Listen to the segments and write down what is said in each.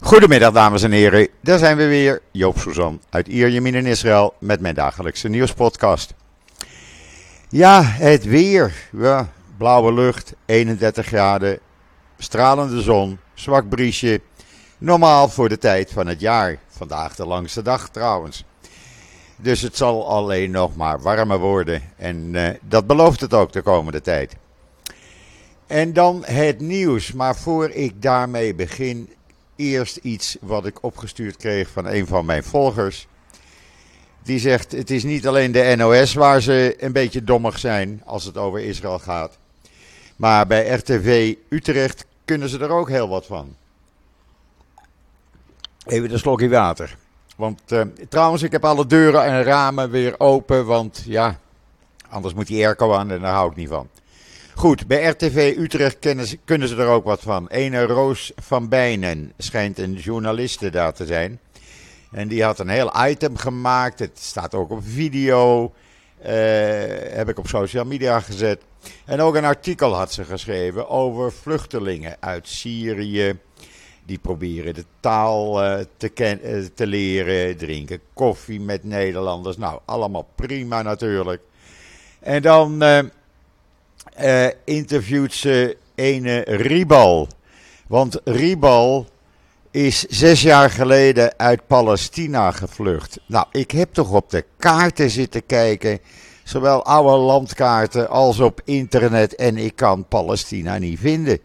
Goedemiddag dames en heren, daar zijn we weer, Joop Suzan uit Ierjemien in Israël met mijn dagelijkse nieuwspodcast. Ja, het weer, blauwe lucht, 31 graden, stralende zon, zwak briesje, normaal voor de tijd van het jaar. Vandaag de langste dag trouwens. Dus het zal alleen nog maar warmer worden en uh, dat belooft het ook de komende tijd. En dan het nieuws, maar voor ik daarmee begin eerst iets wat ik opgestuurd kreeg van een van mijn volgers. Die zegt: Het is niet alleen de NOS waar ze een beetje dommig zijn als het over Israël gaat. Maar bij RTV Utrecht kunnen ze er ook heel wat van. Even een slokje water. Want uh, trouwens, ik heb alle deuren en ramen weer open. Want ja, anders moet die airco aan en daar hou ik niet van. Goed, bij RTV Utrecht kunnen ze er ook wat van. Ene Roos van Bijnen schijnt een journaliste daar te zijn. En die had een heel item gemaakt. Het staat ook op video. Uh, heb ik op social media gezet. En ook een artikel had ze geschreven over vluchtelingen uit Syrië. Die proberen de taal uh, te, uh, te leren, drinken koffie met Nederlanders. Nou, allemaal prima natuurlijk. En dan uh, interviewt ze ene Ribal. Want Ribal is zes jaar geleden uit Palestina gevlucht. Nou, ik heb toch op de kaarten zitten kijken. Zowel oude landkaarten als op internet. En ik kan Palestina niet vinden.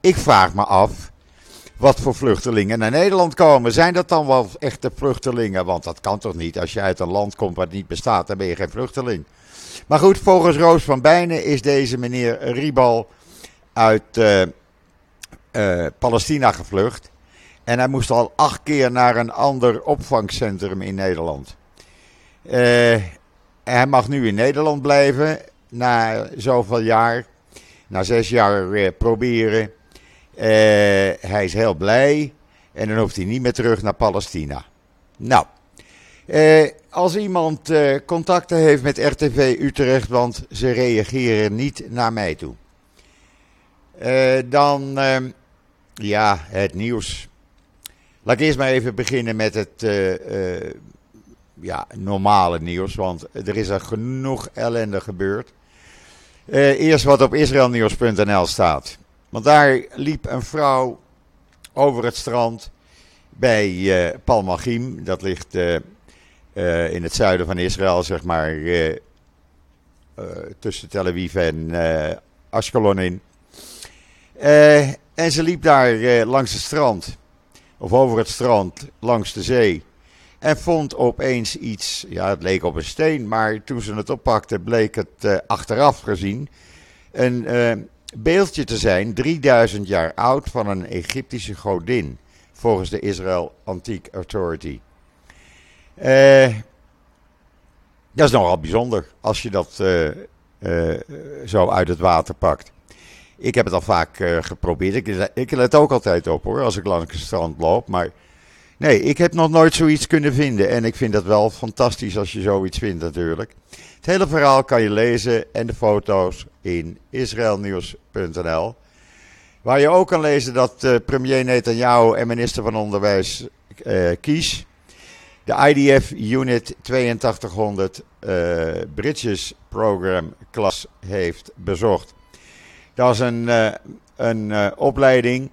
Ik vraag me af wat voor vluchtelingen naar Nederland komen. Zijn dat dan wel echte vluchtelingen? Want dat kan toch niet? Als je uit een land komt wat niet bestaat, dan ben je geen vluchteling. Maar goed, volgens Roos van Bijnen is deze meneer Ribal uit uh, uh, Palestina gevlucht. En hij moest al acht keer naar een ander opvangcentrum in Nederland. Uh, hij mag nu in Nederland blijven na zoveel jaar. Na zes jaar proberen. hij is heel blij. En dan hoeft hij niet meer terug naar Palestina. Nou, eh, als iemand eh, contacten heeft met RTV Utrecht, want ze reageren niet naar mij toe. Eh, dan, ehm, ja, het nieuws. Laat ik eerst maar even beginnen met het ja, normale nieuws, want er is er genoeg ellende gebeurd. Eerst wat op israelnieuws.nl staat. Want daar liep een vrouw over het strand bij Palmachim, dat ligt uh, in het zuiden van Israël, zeg maar, uh, uh, tussen Tel Aviv en Ashkelon in. en ze liep daar langs het strand, of over het strand, langs de zee. En vond opeens iets, ja, het leek op een steen, maar toen ze het oppakte, bleek het achteraf gezien een beeldje te zijn, 3000 jaar oud, van een Egyptische godin, volgens de Israel Antique Authority. Uh, dat is nogal bijzonder als je dat uh, uh, zo uit het water pakt. Ik heb het al vaak geprobeerd. Ik, ik let ook altijd op hoor, als ik langs het strand loop. Maar nee, ik heb nog nooit zoiets kunnen vinden. En ik vind dat wel fantastisch als je zoiets vindt natuurlijk. Het hele verhaal kan je lezen en de foto's in israelnieuws.nl. Waar je ook kan lezen dat premier Netanyahu en minister van Onderwijs Kies de IDF Unit 8200 uh, Bridges Program klas heeft bezocht. Dat is een, uh, een uh, opleiding,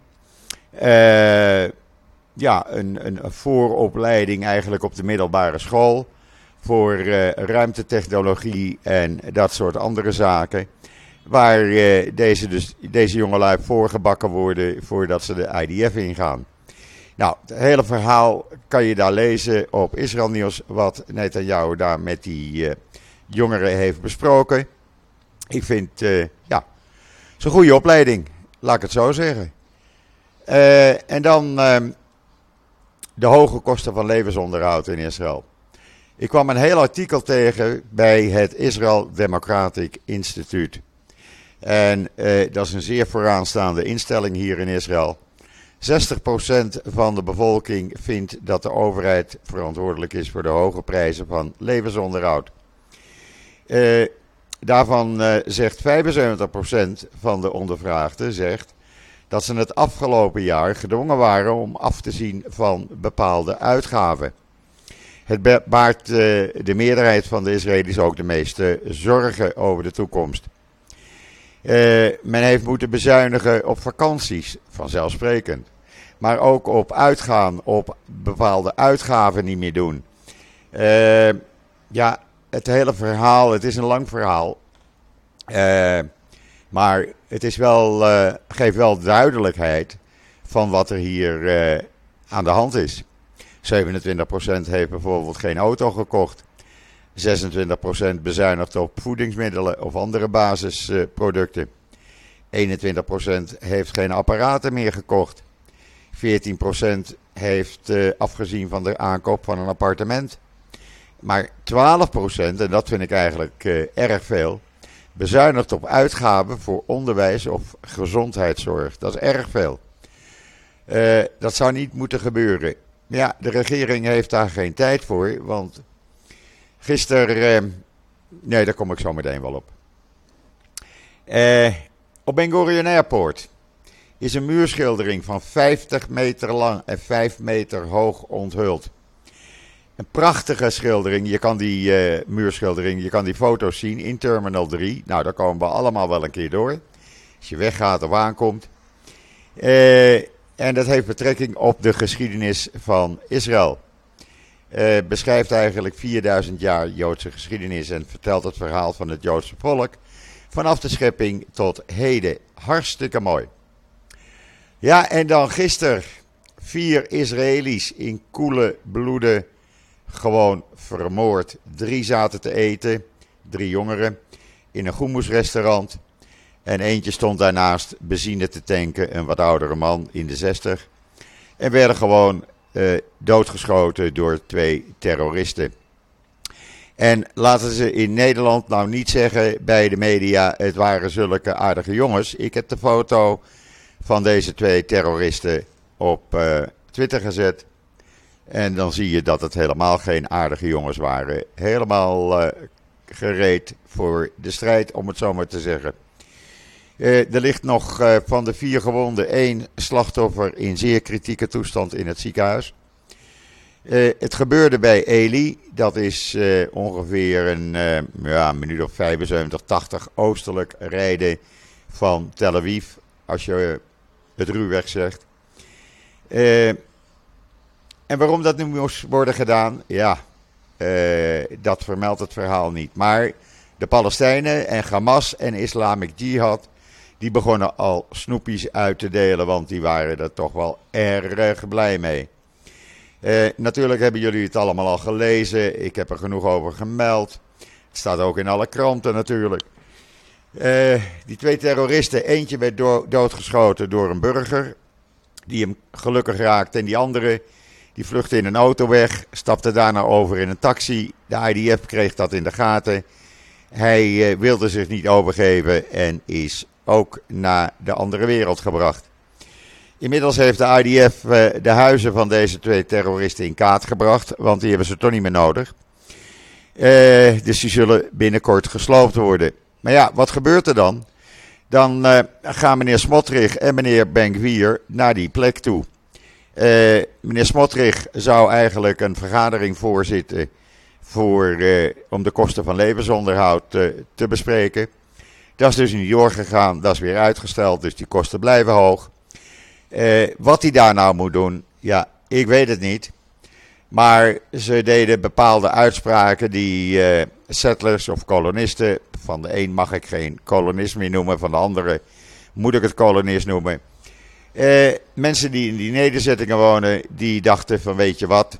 ja, een, een vooropleiding eigenlijk op de middelbare school voor ruimtetechnologie en dat soort andere zaken. Waar deze, dus, deze jongelui voorgebakken worden voordat ze de IDF ingaan. Nou, het hele verhaal kan je daar lezen op Israël Nieuws, wat Netanyahu daar met die uh, jongeren heeft besproken. Ik vind, uh, ja, het een goede opleiding, laat ik het zo zeggen. Uh, en dan ehm, de hoge kosten van levensonderhoud in Israël. Ik kwam een heel artikel tegen bij het Israel Democratic Institute. En dat is een zeer vooraanstaande instelling hier in Israël. 60% van de bevolking vindt dat de overheid verantwoordelijk is voor de hoge prijzen van levensonderhoud. Uh, daarvan uh, zegt 75% van de ondervraagden zegt dat ze het afgelopen jaar gedwongen waren om af te zien van bepaalde uitgaven. Het baart de meerderheid van de Israëli's ook de meeste zorgen over de toekomst. men heeft moeten bezuinigen op vakanties, vanzelfsprekend. Maar ook op uitgaan, op bepaalde uitgaven niet meer doen. ja, het hele verhaal, het is een lang verhaal. Uh, maar het is wel, uh, geeft wel duidelijkheid van wat er hier aan de hand is. 27% heeft bijvoorbeeld geen auto gekocht. 26% bezuinigt op voedingsmiddelen of andere basisproducten. 21% heeft geen apparaten meer gekocht. 14% heeft afgezien van de aankoop van een appartement. Maar 12%, en dat vind ik eigenlijk erg veel, bezuinigt op uitgaven voor onderwijs of gezondheidszorg. Dat is erg veel. Uh, dat zou niet moeten gebeuren. Ja, de regering heeft daar geen tijd voor, want gisteren. Nee, daar kom ik zo meteen wel op. Op Ben Airport is een muurschildering van 50 meter lang en 5 meter hoog onthuld. Een prachtige schildering. Je kan die uh, muurschildering, je kan die foto's zien in Terminal 3. Nou, daar komen we allemaal wel een keer door. Als je weggaat of aankomt. Uh, en dat heeft betrekking op de geschiedenis van Israël. Uh, beschrijft eigenlijk 4000 jaar Joodse geschiedenis en vertelt het verhaal van het Joodse volk. Vanaf de schepping tot heden. Hartstikke mooi. Ja, en dan gisteren vier Israëli's in koele bloeden gewoon vermoord. Drie zaten te eten, drie jongeren, in een goemoesrestaurant. En eentje stond daarnaast benzine te tanken, een wat oudere man in de zestig. En werden gewoon uh, doodgeschoten door twee terroristen. En laten ze in Nederland nou niet zeggen bij de media: het waren zulke aardige jongens. Ik heb de foto van deze twee terroristen op uh, Twitter gezet. En dan zie je dat het helemaal geen aardige jongens waren. Helemaal uh, gereed voor de strijd, om het zo maar te zeggen. Uh, er ligt nog van de vier gewonden één slachtoffer in zeer kritieke toestand in het ziekenhuis. het gebeurde bij Eli. Dat is ongeveer een ja, minuut of 75, 80 oostelijk rijden van Tel Aviv. Als je het ruwweg zegt. En waarom dat nu moest worden gedaan, ja, uh, dat vermeldt het verhaal niet. Maar de Palestijnen en Hamas en Islamic Jihad, die begonnen al snoepjes uit te delen, want die waren er toch wel erg blij mee. Uh, natuurlijk hebben jullie het allemaal al gelezen. Ik heb er genoeg over gemeld. Het staat ook in alle kranten natuurlijk. Uh, die twee terroristen, eentje werd doodgeschoten door een burger, die hem gelukkig raakte, en die andere die vluchtte in een auto weg, stapte daarna over in een taxi. De IDF kreeg dat in de gaten. Hij uh, wilde zich niet overgeven en is ook naar de andere wereld gebracht. Inmiddels heeft de IDF uh, de huizen van deze twee terroristen in kaart gebracht, want die hebben ze toch niet meer nodig. Dus die zullen binnenkort gesloopt worden. Maar ja, wat gebeurt er dan? Dan gaan meneer Smotrich en meneer Benkwier naar die plek toe. Uh, meneer Smotrich zou eigenlijk een vergadering voorzitten voor, uh, om de kosten van levensonderhoud te bespreken. Dat is dus niet doorgegaan, dat is weer uitgesteld, dus die kosten blijven hoog. wat hij daar nou moet doen, ja, ik weet het niet. Maar ze deden bepaalde uitspraken die settlers of kolonisten, van de een mag ik geen kolonist meer noemen, van de andere moet ik het kolonist noemen eh, mensen die in die nederzettingen wonen, die dachten van weet je wat,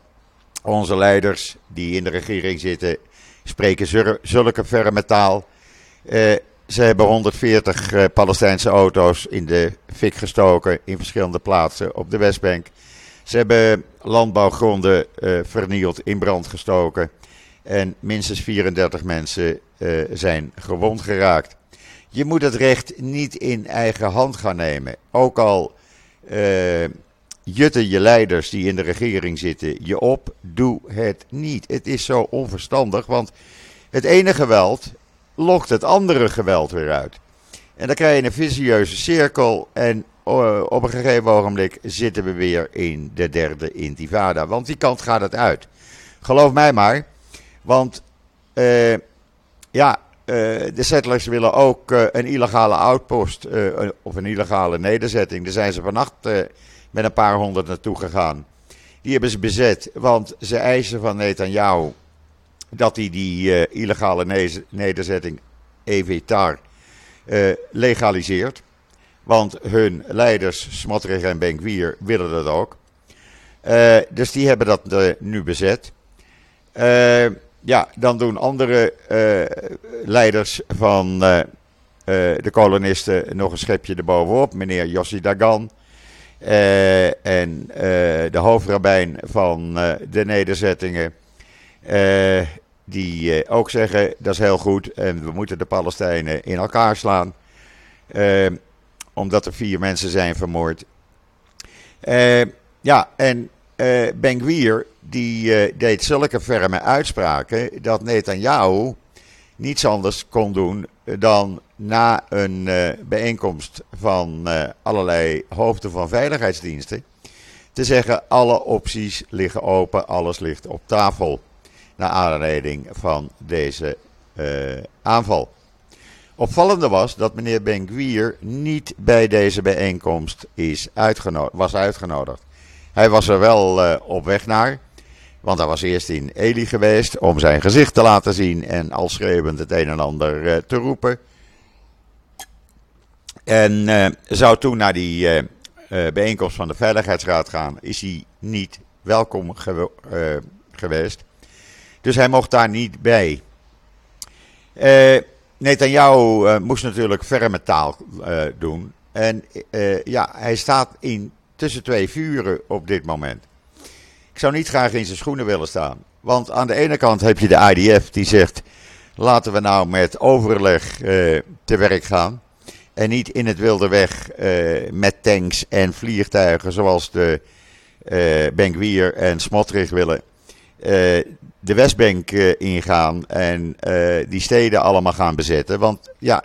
onze leiders die in de regering zitten, spreken zulke ferme taal. Eh, ze hebben 140 eh, Palestijnse auto's in de fik gestoken in verschillende plaatsen op de Westbank. Ze hebben landbouwgronden vernield, in brand gestoken. En minstens 34 mensen uh, zijn gewond geraakt. Je moet het recht niet in eigen hand gaan nemen. Ook al uh, jutten je leiders die in de regering zitten je op. Doe het niet. Het is zo onverstandig, want het ene geweld lokt het andere geweld weer uit. En dan krijg je een vicieuze cirkel en op een gegeven ogenblik zitten we weer in de derde intifada. Want die kant gaat het uit. Geloof mij maar. Want ja, de settlers willen ook een illegale outpost of een illegale nederzetting. Daar zijn ze vannacht met een paar honderd naartoe gegaan. Die hebben ze bezet, want ze eisen van Netanyahu dat hij die illegale nederzetting Evitar legaliseert. Want hun leiders, Smotrich en Benkwier, willen dat ook. Dus die hebben dat nu bezet. Ja, dan doen andere leiders van de kolonisten nog een schepje erbovenop. Meneer Yossi Dagan. en de hoofdrabijn van de nederzettingen. Die eh, ook zeggen dat is heel goed en we moeten de Palestijnen in elkaar slaan. Eh, omdat er vier mensen zijn vermoord. Ja, en uh, Ben Gwier die deed zulke ferme uitspraken dat Netanyahu niets anders kon doen dan na een bijeenkomst van allerlei hoofden van veiligheidsdiensten te zeggen alle opties liggen open, alles ligt op tafel naar aanleiding van deze aanval. Opvallende was dat meneer Ben niet bij deze bijeenkomst is was uitgenodigd. Hij was er wel op weg naar, want hij was eerst in Eli geweest om zijn gezicht te laten zien en al schreeuwend het een en ander uh, te roepen. En zou toen naar die bijeenkomst van de Veiligheidsraad gaan, is hij niet welkom geweest. Dus hij mocht daar niet bij. Uh, moest natuurlijk ferme taal doen. En ja, hij staat in tussen twee vuren op dit moment. Ik zou niet graag in zijn schoenen willen staan. Want aan de ene kant heb je de IDF die zegt: laten we nou met overleg te werk gaan. En niet in het wilde weg met tanks en vliegtuigen zoals de uh, en Smotrich willen de Westbank ingaan en die steden allemaal gaan bezetten. Want ja,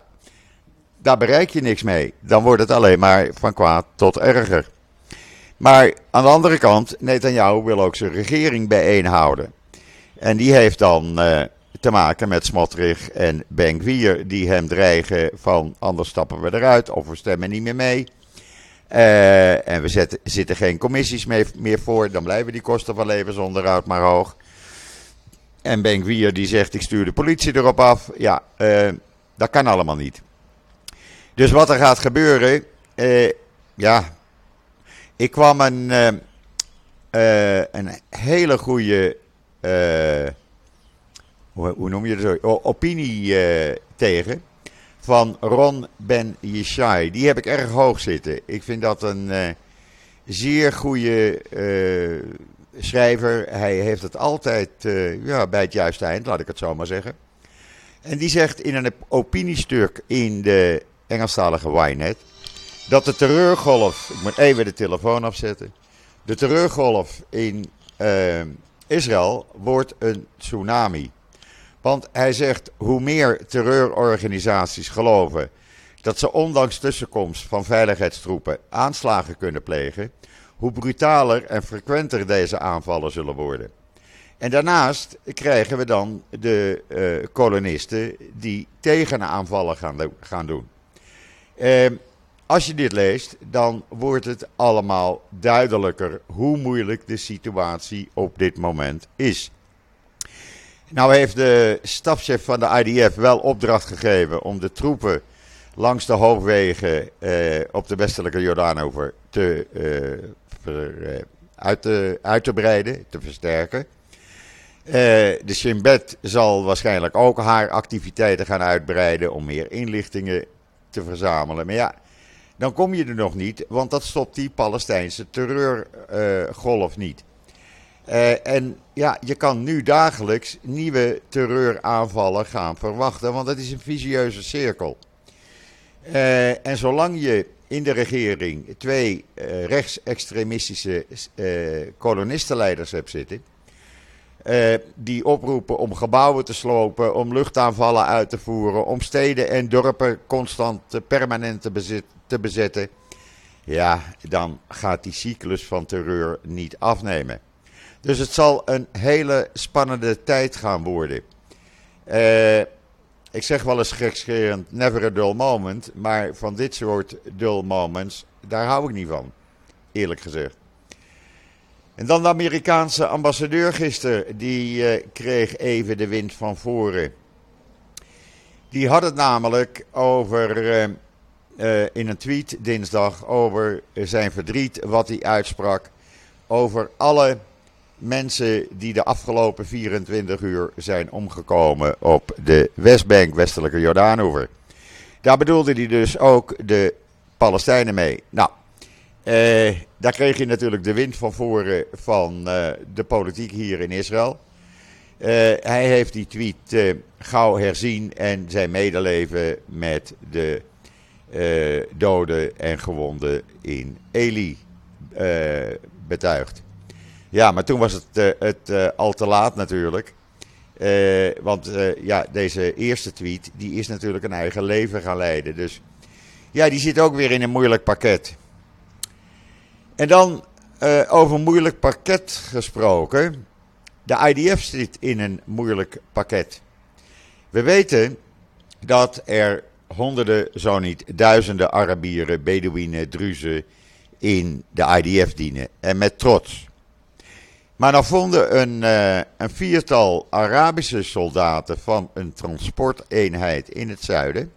daar bereik je niks mee. Dan wordt het alleen maar van kwaad tot erger. Maar aan de andere kant, Netanyahu wil ook zijn regering bijeenhouden. En die heeft dan uh, te maken met Smotrich en Ben-Gvir die hem dreigen van anders stappen we eruit of we stemmen niet meer mee. en we zitten geen commissies mee, meer voor, dan blijven die kosten van levensonderhoud maar hoog. En Ben Gwier die zegt ik stuur de politie erop af. Ja, uh, dat kan allemaal niet. Dus wat er gaat gebeuren, ja, ik kwam een, uh, een hele goede, hoe, hoe, noem je dat zo, opinie tegen van Ron Ben Yishai. Die heb ik erg hoog zitten. Ik vind dat een zeer goede schrijver. Hij heeft het altijd ja, bij het juiste eind, laat ik het zo maar zeggen. En die zegt in een opiniestuk in de Engelstalige Ynet dat de terreurgolf, ik moet even de telefoon afzetten, de terreurgolf in uh, Israël wordt een tsunami. Want hij zegt hoe meer terreurorganisaties geloven dat ze ondanks tussenkomst van veiligheidstroepen aanslagen kunnen plegen, hoe brutaler en frequenter deze aanvallen zullen worden. En daarnaast krijgen we dan de uh, kolonisten die tegenaanvallen gaan, gaan doen. Uh, als je dit leest, dan wordt het allemaal duidelijker hoe moeilijk de situatie op dit moment is. Nou heeft de stafchef van de IDF wel opdracht gegeven om de troepen langs de hoofdwegen uh, op de westelijke Jordaanover te eh, uit, te, uit te breiden, te versterken. Uh, de Shin Bet zal waarschijnlijk ook haar activiteiten gaan uitbreiden om meer inlichtingen te verzamelen. Maar ja, dan kom je er nog niet, want dat stopt die Palestijnse terreurgolf niet. Uh, en ja, je kan nu dagelijks nieuwe terreuraanvallen gaan verwachten, want het is een visieuze cirkel. en zolang je in de regering twee uh, rechtsextremistische kolonistenleiders hebt zitten. Die oproepen om gebouwen te slopen, om luchtaanvallen uit te voeren, om steden en dorpen constant permanent te, bezet, te bezetten. ja, dan gaat die cyclus van terreur niet afnemen. Dus het zal een hele spannende tijd gaan worden. Uh, ik zeg wel eens gekscherend, never a dull moment. Maar van dit soort dull moments, daar hou ik niet van. Eerlijk gezegd. En dan de Amerikaanse ambassadeur gisteren, die uh, kreeg even de wind van voren. Die had het namelijk over, uh, uh, in een tweet dinsdag, over zijn verdriet wat hij uitsprak. Over alle mensen die de afgelopen 24 uur zijn omgekomen op de Westbank, westelijke Jordaanoever. Daar bedoelde hij dus ook de Palestijnen mee. Nou, eh, daar kreeg je natuurlijk de wind van voren van eh, de politiek hier in Israël. Eh, hij heeft die tweet eh, gauw herzien en zijn medeleven met de eh, doden en gewonden in Eli eh, betuigd. Ja, maar toen was het, uh, het uh, al te laat natuurlijk. Want ja, deze eerste tweet, die is natuurlijk een eigen leven gaan leiden. Dus ja, die zit ook weer in een moeilijk pakket. En dan over moeilijk pakket gesproken. De IDF zit in een moeilijk pakket. We weten dat er honderden, zo niet duizenden Arabieren, Bedouinen, Druzen in de IDF dienen. En met trots. Maar dan vonden een, uh, een viertal Arabische soldaten van een transporteenheid in het zuiden.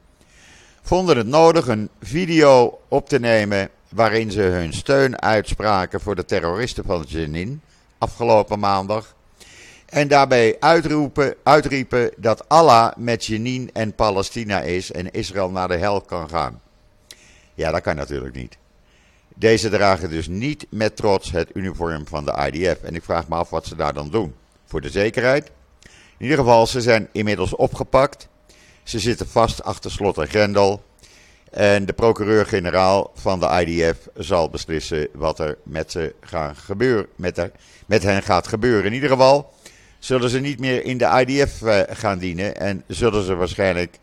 Vonden het nodig een video op te nemen waarin ze hun steun uitspraken voor de terroristen van Jenin afgelopen maandag. En daarbij uitroepen, uitriepen dat Allah met Jenin en Palestina is en Israël naar de hel kan gaan. Ja, dat kan natuurlijk niet. Deze dragen dus niet met trots het uniform van de IDF. En ik vraag me af wat ze daar dan doen. Voor de zekerheid. In ieder geval, ze zijn inmiddels opgepakt. Ze zitten vast achter slot en grendel. En de procureur-generaal van de IDF zal beslissen wat er met, ze gebeuren, er, met hen gaat gebeuren. In ieder geval zullen ze niet meer in de IDF eh, gaan dienen. En zullen ze waarschijnlijk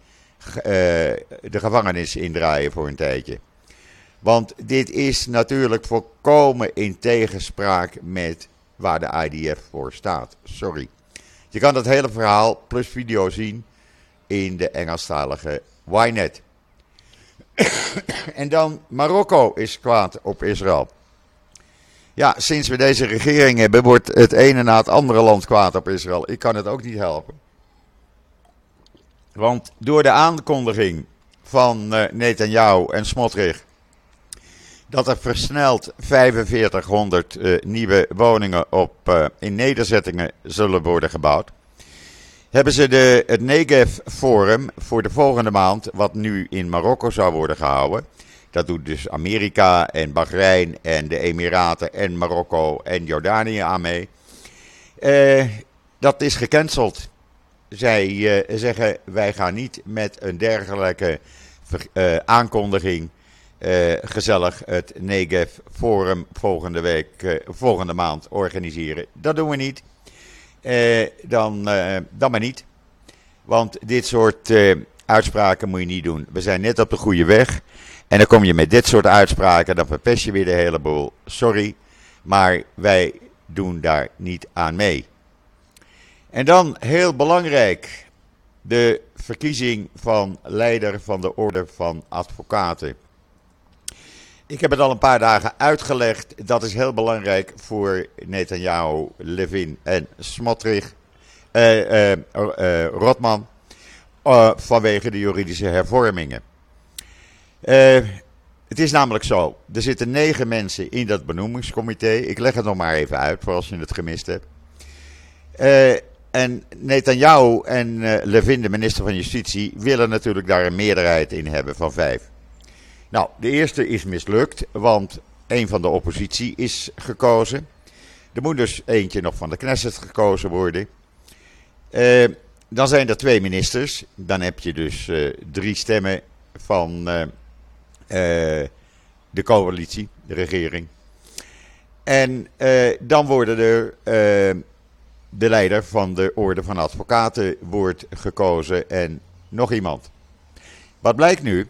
uh, de gevangenis indraaien voor een tijdje. Want dit is natuurlijk volkomen in tegenspraak met waar de IDF voor staat. Sorry. Je kan dat hele verhaal plus video zien in de Engelstalige Ynet. en dan Marokko is kwaad op Israël. Ja, sinds we deze regering hebben, wordt het ene na het andere land kwaad op Israël. Ik kan het ook niet helpen. Want door de aankondiging van uh, Netanyahu en Smotrich dat er versneld 4500 uh, nieuwe woningen op, uh, in nederzettingen zullen worden gebouwd. Hebben ze de, het Negev Forum voor de volgende maand, wat nu in Marokko zou worden gehouden. Dat doet dus Amerika en Bahrein en de Emiraten en Marokko en Jordanië aan mee. Uh, dat is gecanceld. Zij zeggen wij gaan niet met een dergelijke aankondiging uh, gezellig het Negev Forum volgende week, volgende maand organiseren. Dat doen we niet. Dan, dan maar niet. Want dit soort uitspraken moet je niet doen. We zijn net op de goede weg. En dan kom je met dit soort uitspraken, dan verpest je weer de hele boel. Sorry, maar wij doen daar niet aan mee. En dan heel belangrijk, de verkiezing van leider van de Orde van Advocaten. Ik heb het al een paar dagen uitgelegd. Dat is heel belangrijk voor Netanyahu, Levin en Smotrich, eh, eh, eh, Rotman, uh, vanwege de juridische hervormingen. Uh, het is namelijk zo, er zitten negen mensen in dat benoemingscomité. Ik leg het nog maar even uit, voor als je het gemist hebt. Uh, en Netanyahu en Levin, de minister van Justitie, willen natuurlijk daar een meerderheid in hebben van vijf. Nou, de eerste is mislukt, want een van de oppositie is gekozen. Er moet dus eentje nog van de Knesset gekozen worden. Uh, dan zijn er twee ministers. Dan heb je dus uh, drie stemmen van uh, de coalitie, de regering. En dan worden er de leider van de Orde van Advocaten wordt gekozen en nog iemand. Wat blijkt nu?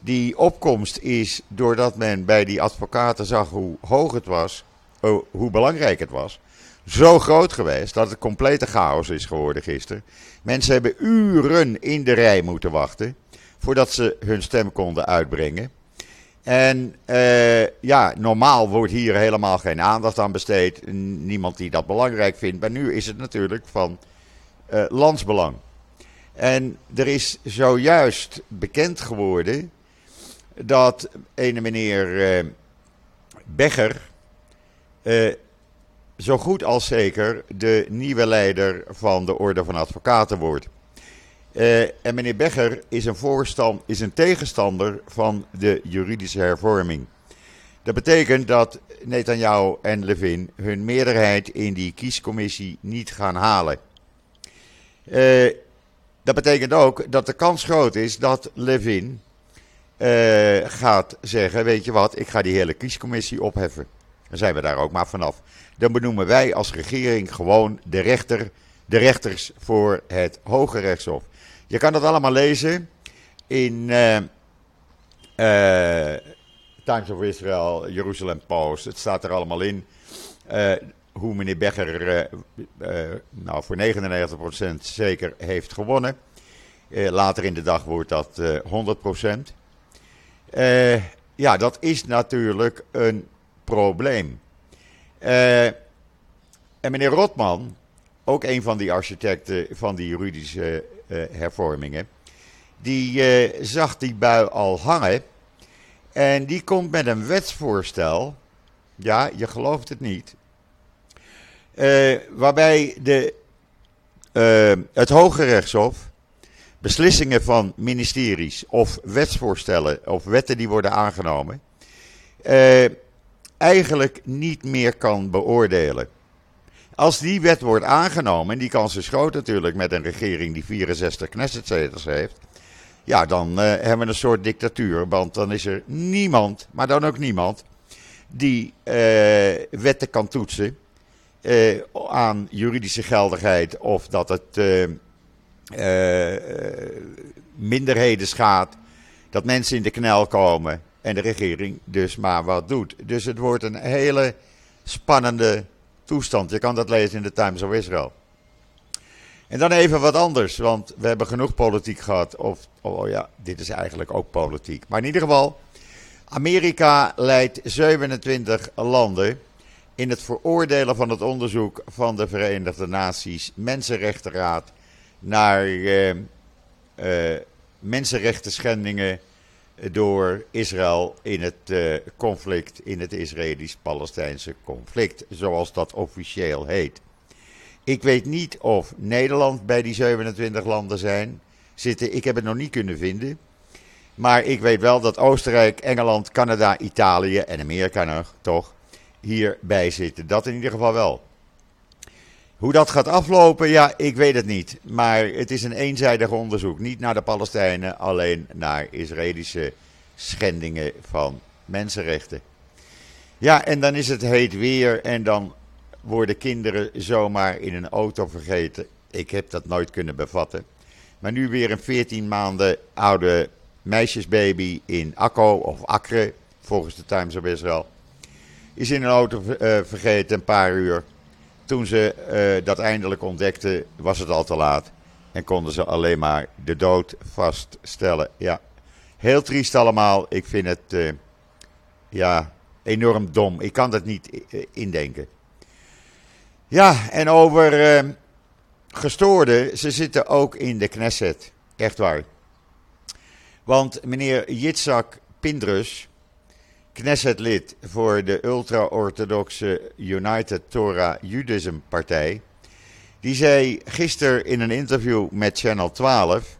Die opkomst is doordat men bij die advocaten zag hoe hoog het was, oh, hoe belangrijk het was, zo groot geweest dat het complete chaos is geworden gisteren. Mensen hebben uren in de rij moeten wachten voordat ze hun stem konden uitbrengen. En uh, ja, normaal wordt hier helemaal geen aandacht aan besteed. Niemand die dat belangrijk vindt. Maar nu is het natuurlijk van uh, landsbelang. En er is zojuist bekend geworden dat ene meneer uh, Begger zo goed als zeker de nieuwe leider van de Orde van Advocaten wordt. Uh, en meneer Begger is een, voorstand, is een tegenstander van de juridische hervorming. Dat betekent dat Netanyahu en Levin hun meerderheid in die kiescommissie niet gaan halen. Uh, dat betekent ook dat de kans groot is dat Levin uh, gaat zeggen: Weet je wat, ik ga die hele kiescommissie opheffen. Dan zijn we daar ook maar vanaf. Dan benoemen wij als regering gewoon de, rechter, de rechters voor het Hoge Rechtshof. Je kan dat allemaal lezen in uh, uh, Times of Israel, Jerusalem Post. Het staat er allemaal in. Uh, hoe meneer Becher nou, voor 99% zeker heeft gewonnen. later in de dag wordt dat 100%. ja, dat is natuurlijk een probleem. en meneer Rotman, ook een van die architecten van die juridische hervormingen. Die uh, zag die bui al hangen. En die komt met een wetsvoorstel. Ja, je gelooft het niet. Uh, waarbij de, het Hoge Rechtshof beslissingen van ministeries of wetsvoorstellen of wetten die worden aangenomen. eigenlijk niet meer kan beoordelen. Als die wet wordt aangenomen, en die kans is groot natuurlijk met een regering die 64 Knessetzetels heeft. Ja, dan uh, hebben we een soort dictatuur. Want dan is er niemand, maar dan ook niemand, die uh, wetten kan toetsen uh, aan juridische geldigheid. Of dat het minderheden schaadt. Dat mensen in de knel komen en de regering dus maar wat doet. Dus het wordt een hele spannende toestand. Je kan dat lezen in de Times of Israel. En dan even wat anders, want we hebben genoeg politiek gehad. Of, oh ja, dit is eigenlijk ook politiek. Maar in ieder geval, Amerika leidt 27 landen in het veroordelen van het onderzoek van de Verenigde Naties Mensenrechtenraad naar eh, eh, door Israël in het uh, conflict, in het Israëlisch-Palestijnse conflict, zoals dat officieel heet. Ik weet niet of Nederland bij die 27 landen zijn, zitten. Ik heb het nog niet kunnen vinden. Maar ik weet wel dat Oostenrijk, Engeland, Canada, Italië en Amerika nog toch hierbij zitten. Dat in ieder geval wel. Hoe dat gaat aflopen, ja, ik weet het niet. Maar het is een eenzijdig onderzoek. Niet naar de Palestijnen, alleen naar Israëlische schendingen van mensenrechten. Ja, en dan is het heet weer en dan worden kinderen zomaar in een auto vergeten. Ik heb dat nooit kunnen bevatten. Maar nu weer een 14 maanden oude meisjesbaby in Akko of Akre, volgens de Times of Israel. Is in een auto uh, vergeten een paar uur. Toen ze uh, dat eindelijk ontdekten, was het al te laat. En konden ze alleen maar de dood vaststellen. Ja, heel triest allemaal. Ik vind het uh, ja, enorm dom. Ik kan dat niet uh, indenken. Ja, en over gestoorden, ze zitten ook in de Knesset. Echt waar. Want meneer Yitzhak Pindrus, Knesset-lid voor de ultra-orthodoxe United Torah Judaism Partij. Die zei gisteren in een interview met Channel 12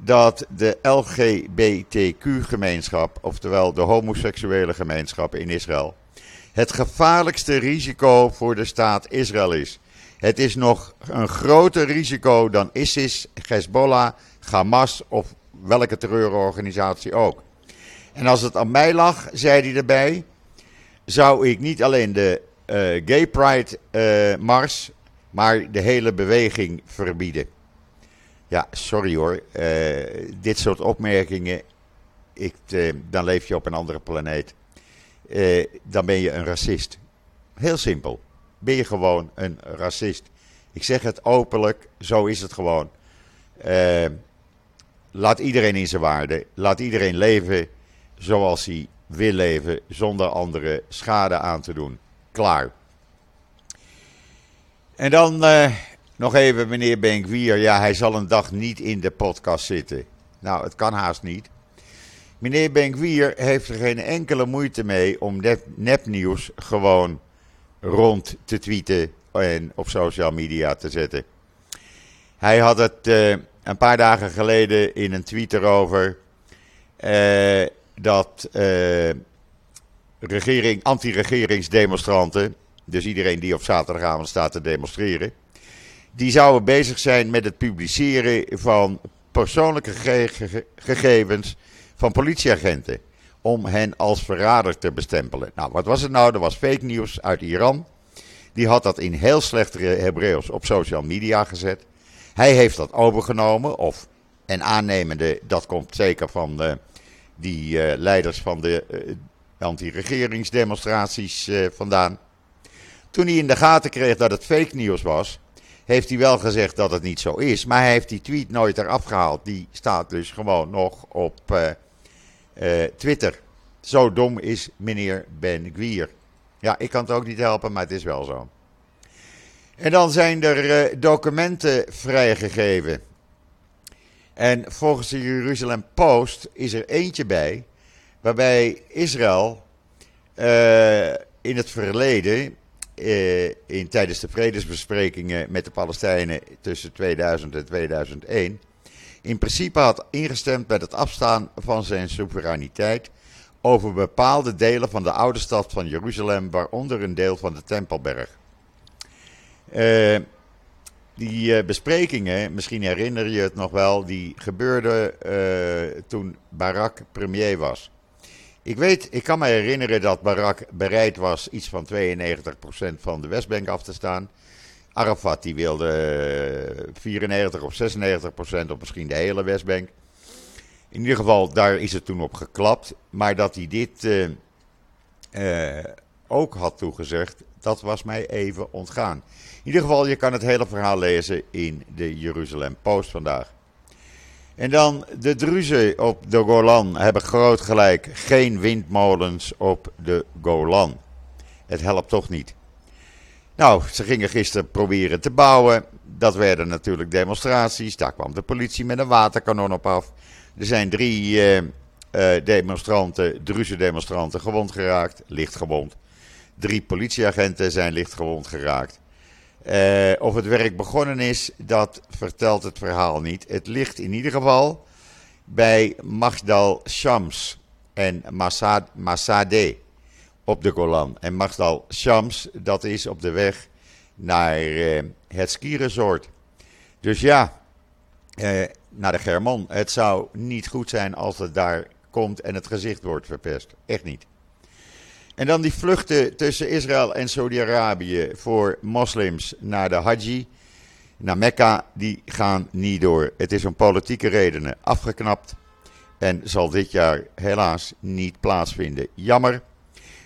dat de LGBTQ-gemeenschap, oftewel de homoseksuele gemeenschap in Israël, het gevaarlijkste risico voor de staat Israël is. Het is nog een groter risico dan ISIS, Hezbollah, Hamas of welke terreurorganisatie ook. En als het aan mij lag, zei hij erbij, zou ik niet alleen de uh, Gay Pride uh, Mars, maar de hele beweging verbieden. Ja, sorry hoor. Uh, dit soort opmerkingen ik, dan leef je op een andere planeet. dan ben je een racist. Heel simpel. Ben je gewoon een racist. Ik zeg het openlijk, zo is het gewoon. laat iedereen in zijn waarde. Laat iedereen leven zoals hij wil leven, zonder anderen schade aan te doen. Klaar. En dan uh, nog even meneer Benkwier. Ja, hij zal een dag niet in de podcast zitten. Nou, het kan haast niet. Meneer Benkwier heeft er geen enkele moeite mee om nepnieuws gewoon rond te tweeten en op social media te zetten. Hij had het uh, een paar dagen geleden in een tweet erover uh, dat uh, regering, anti-regeringsdemonstranten dus iedereen die op zaterdagavond staat te demonstreren, die zouden bezig zijn met het publiceren van persoonlijke gegevens van politieagenten. Om hen als verrader te bestempelen. Nou, wat was het nou? Er was fake nieuws uit Iran. Die had dat in heel slecht Hebreeuws op social media gezet. Hij heeft dat overgenomen. Of, en aannemende, dat komt zeker van de, die uh, leiders van de uh, anti-regeringsdemonstraties uh, vandaan. Toen hij in de gaten kreeg dat het fake nieuws was, heeft hij wel gezegd dat het niet zo is. Maar hij heeft die tweet nooit eraf gehaald. Die staat dus gewoon nog op Twitter. Zo dom is meneer Ben Gwier. Ja, ik kan het ook niet helpen, maar het is wel zo. En dan zijn er documenten vrijgegeven. En volgens de Jeruzalem Post is er eentje bij. Waarbij Israël in het verleden eh, in, tijdens de vredesbesprekingen met de Palestijnen tussen 2000 en 2001 in principe had ingestemd met het afstaan van zijn soevereiniteit over bepaalde delen van de oude stad van Jeruzalem, waaronder een deel van de Tempelberg. Uh, die uh, besprekingen, misschien herinner je het nog wel, die gebeurden uh, toen Barak premier was. Ik weet, ik kan me herinneren dat Barak bereid was iets van 92% van de Westbank af te staan. Arafat die wilde 94 of 96% of misschien de hele Westbank. In ieder geval, daar is het toen op geklapt. Maar dat hij dit ook had toegezegd, dat was mij even ontgaan. In ieder geval, je kan het hele verhaal lezen in de Jeruzalem Post vandaag. En dan de Druzen op de Golan hebben groot gelijk. Geen windmolens op de Golan. Het helpt toch niet. Nou, ze gingen gisteren proberen te bouwen. Dat werden natuurlijk demonstraties. Daar kwam de politie met een waterkanon op af. Er zijn drie uh, uh, demonstranten, Druze demonstranten, gewond geraakt. Licht gewond. Drie politieagenten zijn licht gewond geraakt. Uh, of het werk begonnen is, dat vertelt het verhaal niet. Het ligt in ieder geval bij Magdal Shams en Masade op de Golan. En Magdal Shams, dat is op de weg naar uh, het skiresort. Dus ja, uh, naar de Germon. Het zou niet goed zijn als het daar komt en het gezicht wordt verpest. Echt niet. En dan die vluchten tussen Israël en Saudi-Arabië voor moslims naar de Haji, naar Mekka, die gaan niet door. Het is om politieke redenen afgeknapt en zal dit jaar helaas niet plaatsvinden. Jammer.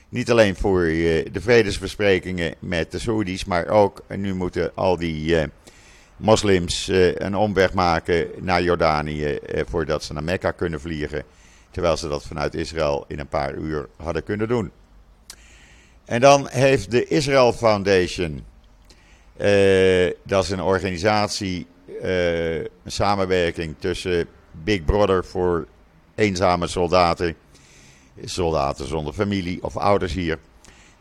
Niet alleen voor uh, de vredesbesprekingen met de Saudis, maar ook nu moeten al die uh, moslims uh, een omweg maken naar Jordanië voordat ze naar Mekka kunnen vliegen. Terwijl ze dat vanuit Israël in een paar uur hadden kunnen doen. En dan heeft de Israel Foundation, uh, dat is een organisatie, uh, een samenwerking tussen Big Brother voor eenzame soldaten, soldaten zonder familie of ouders hier,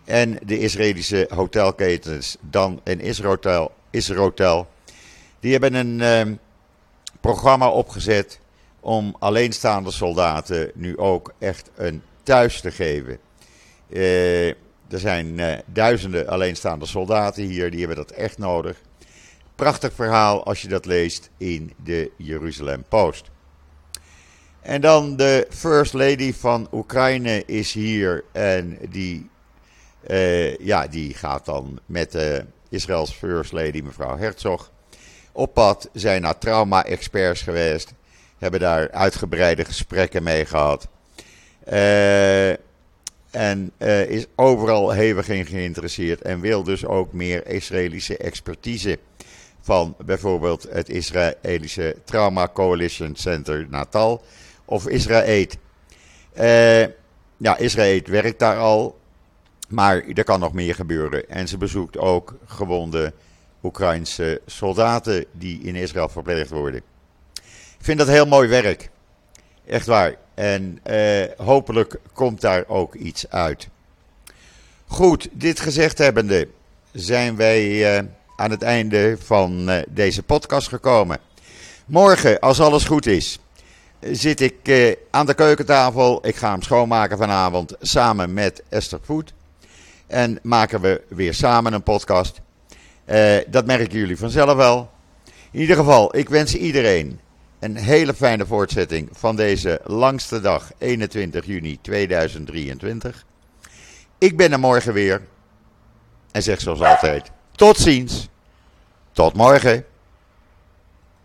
en de Israëlische hotelketens Dan en Israël. Israël die hebben een uh, programma opgezet om alleenstaande soldaten nu ook echt een thuis te geven. Er zijn uh, duizenden alleenstaande soldaten hier, die hebben dat echt nodig. Prachtig verhaal als je dat leest in de Jeruzalem Post. En dan de First Lady van Oekraïne is hier en die, uh, ja, die gaat dan met de Israëls First Lady mevrouw Herzog op pad. Zijn naar trauma-experts geweest, hebben daar uitgebreide gesprekken mee gehad. En is overal hevig in geïnteresseerd en wil dus ook meer Israëlische expertise van bijvoorbeeld het Israëlische Trauma Coalition Center Natal of Israël. ja, Israël werkt daar al, maar er kan nog meer gebeuren. En ze bezoekt ook gewonde Oekraïnse soldaten die in Israël verpleegd worden. Ik vind dat heel mooi werk. Echt waar. En eh, hopelijk komt daar ook iets uit. Goed, dit gezegd hebbende zijn wij eh, aan het einde van eh, deze podcast gekomen. Morgen, als alles goed is, zit ik aan de keukentafel. Ik ga hem schoonmaken vanavond samen met Esther Voet. En maken we weer samen een podcast. Dat merken jullie vanzelf wel. In ieder geval, ik wens iedereen een hele fijne voortzetting van deze langste dag, 21 juni 2023. Ik ben er morgen weer. En zeg zoals altijd: tot ziens. Tot morgen.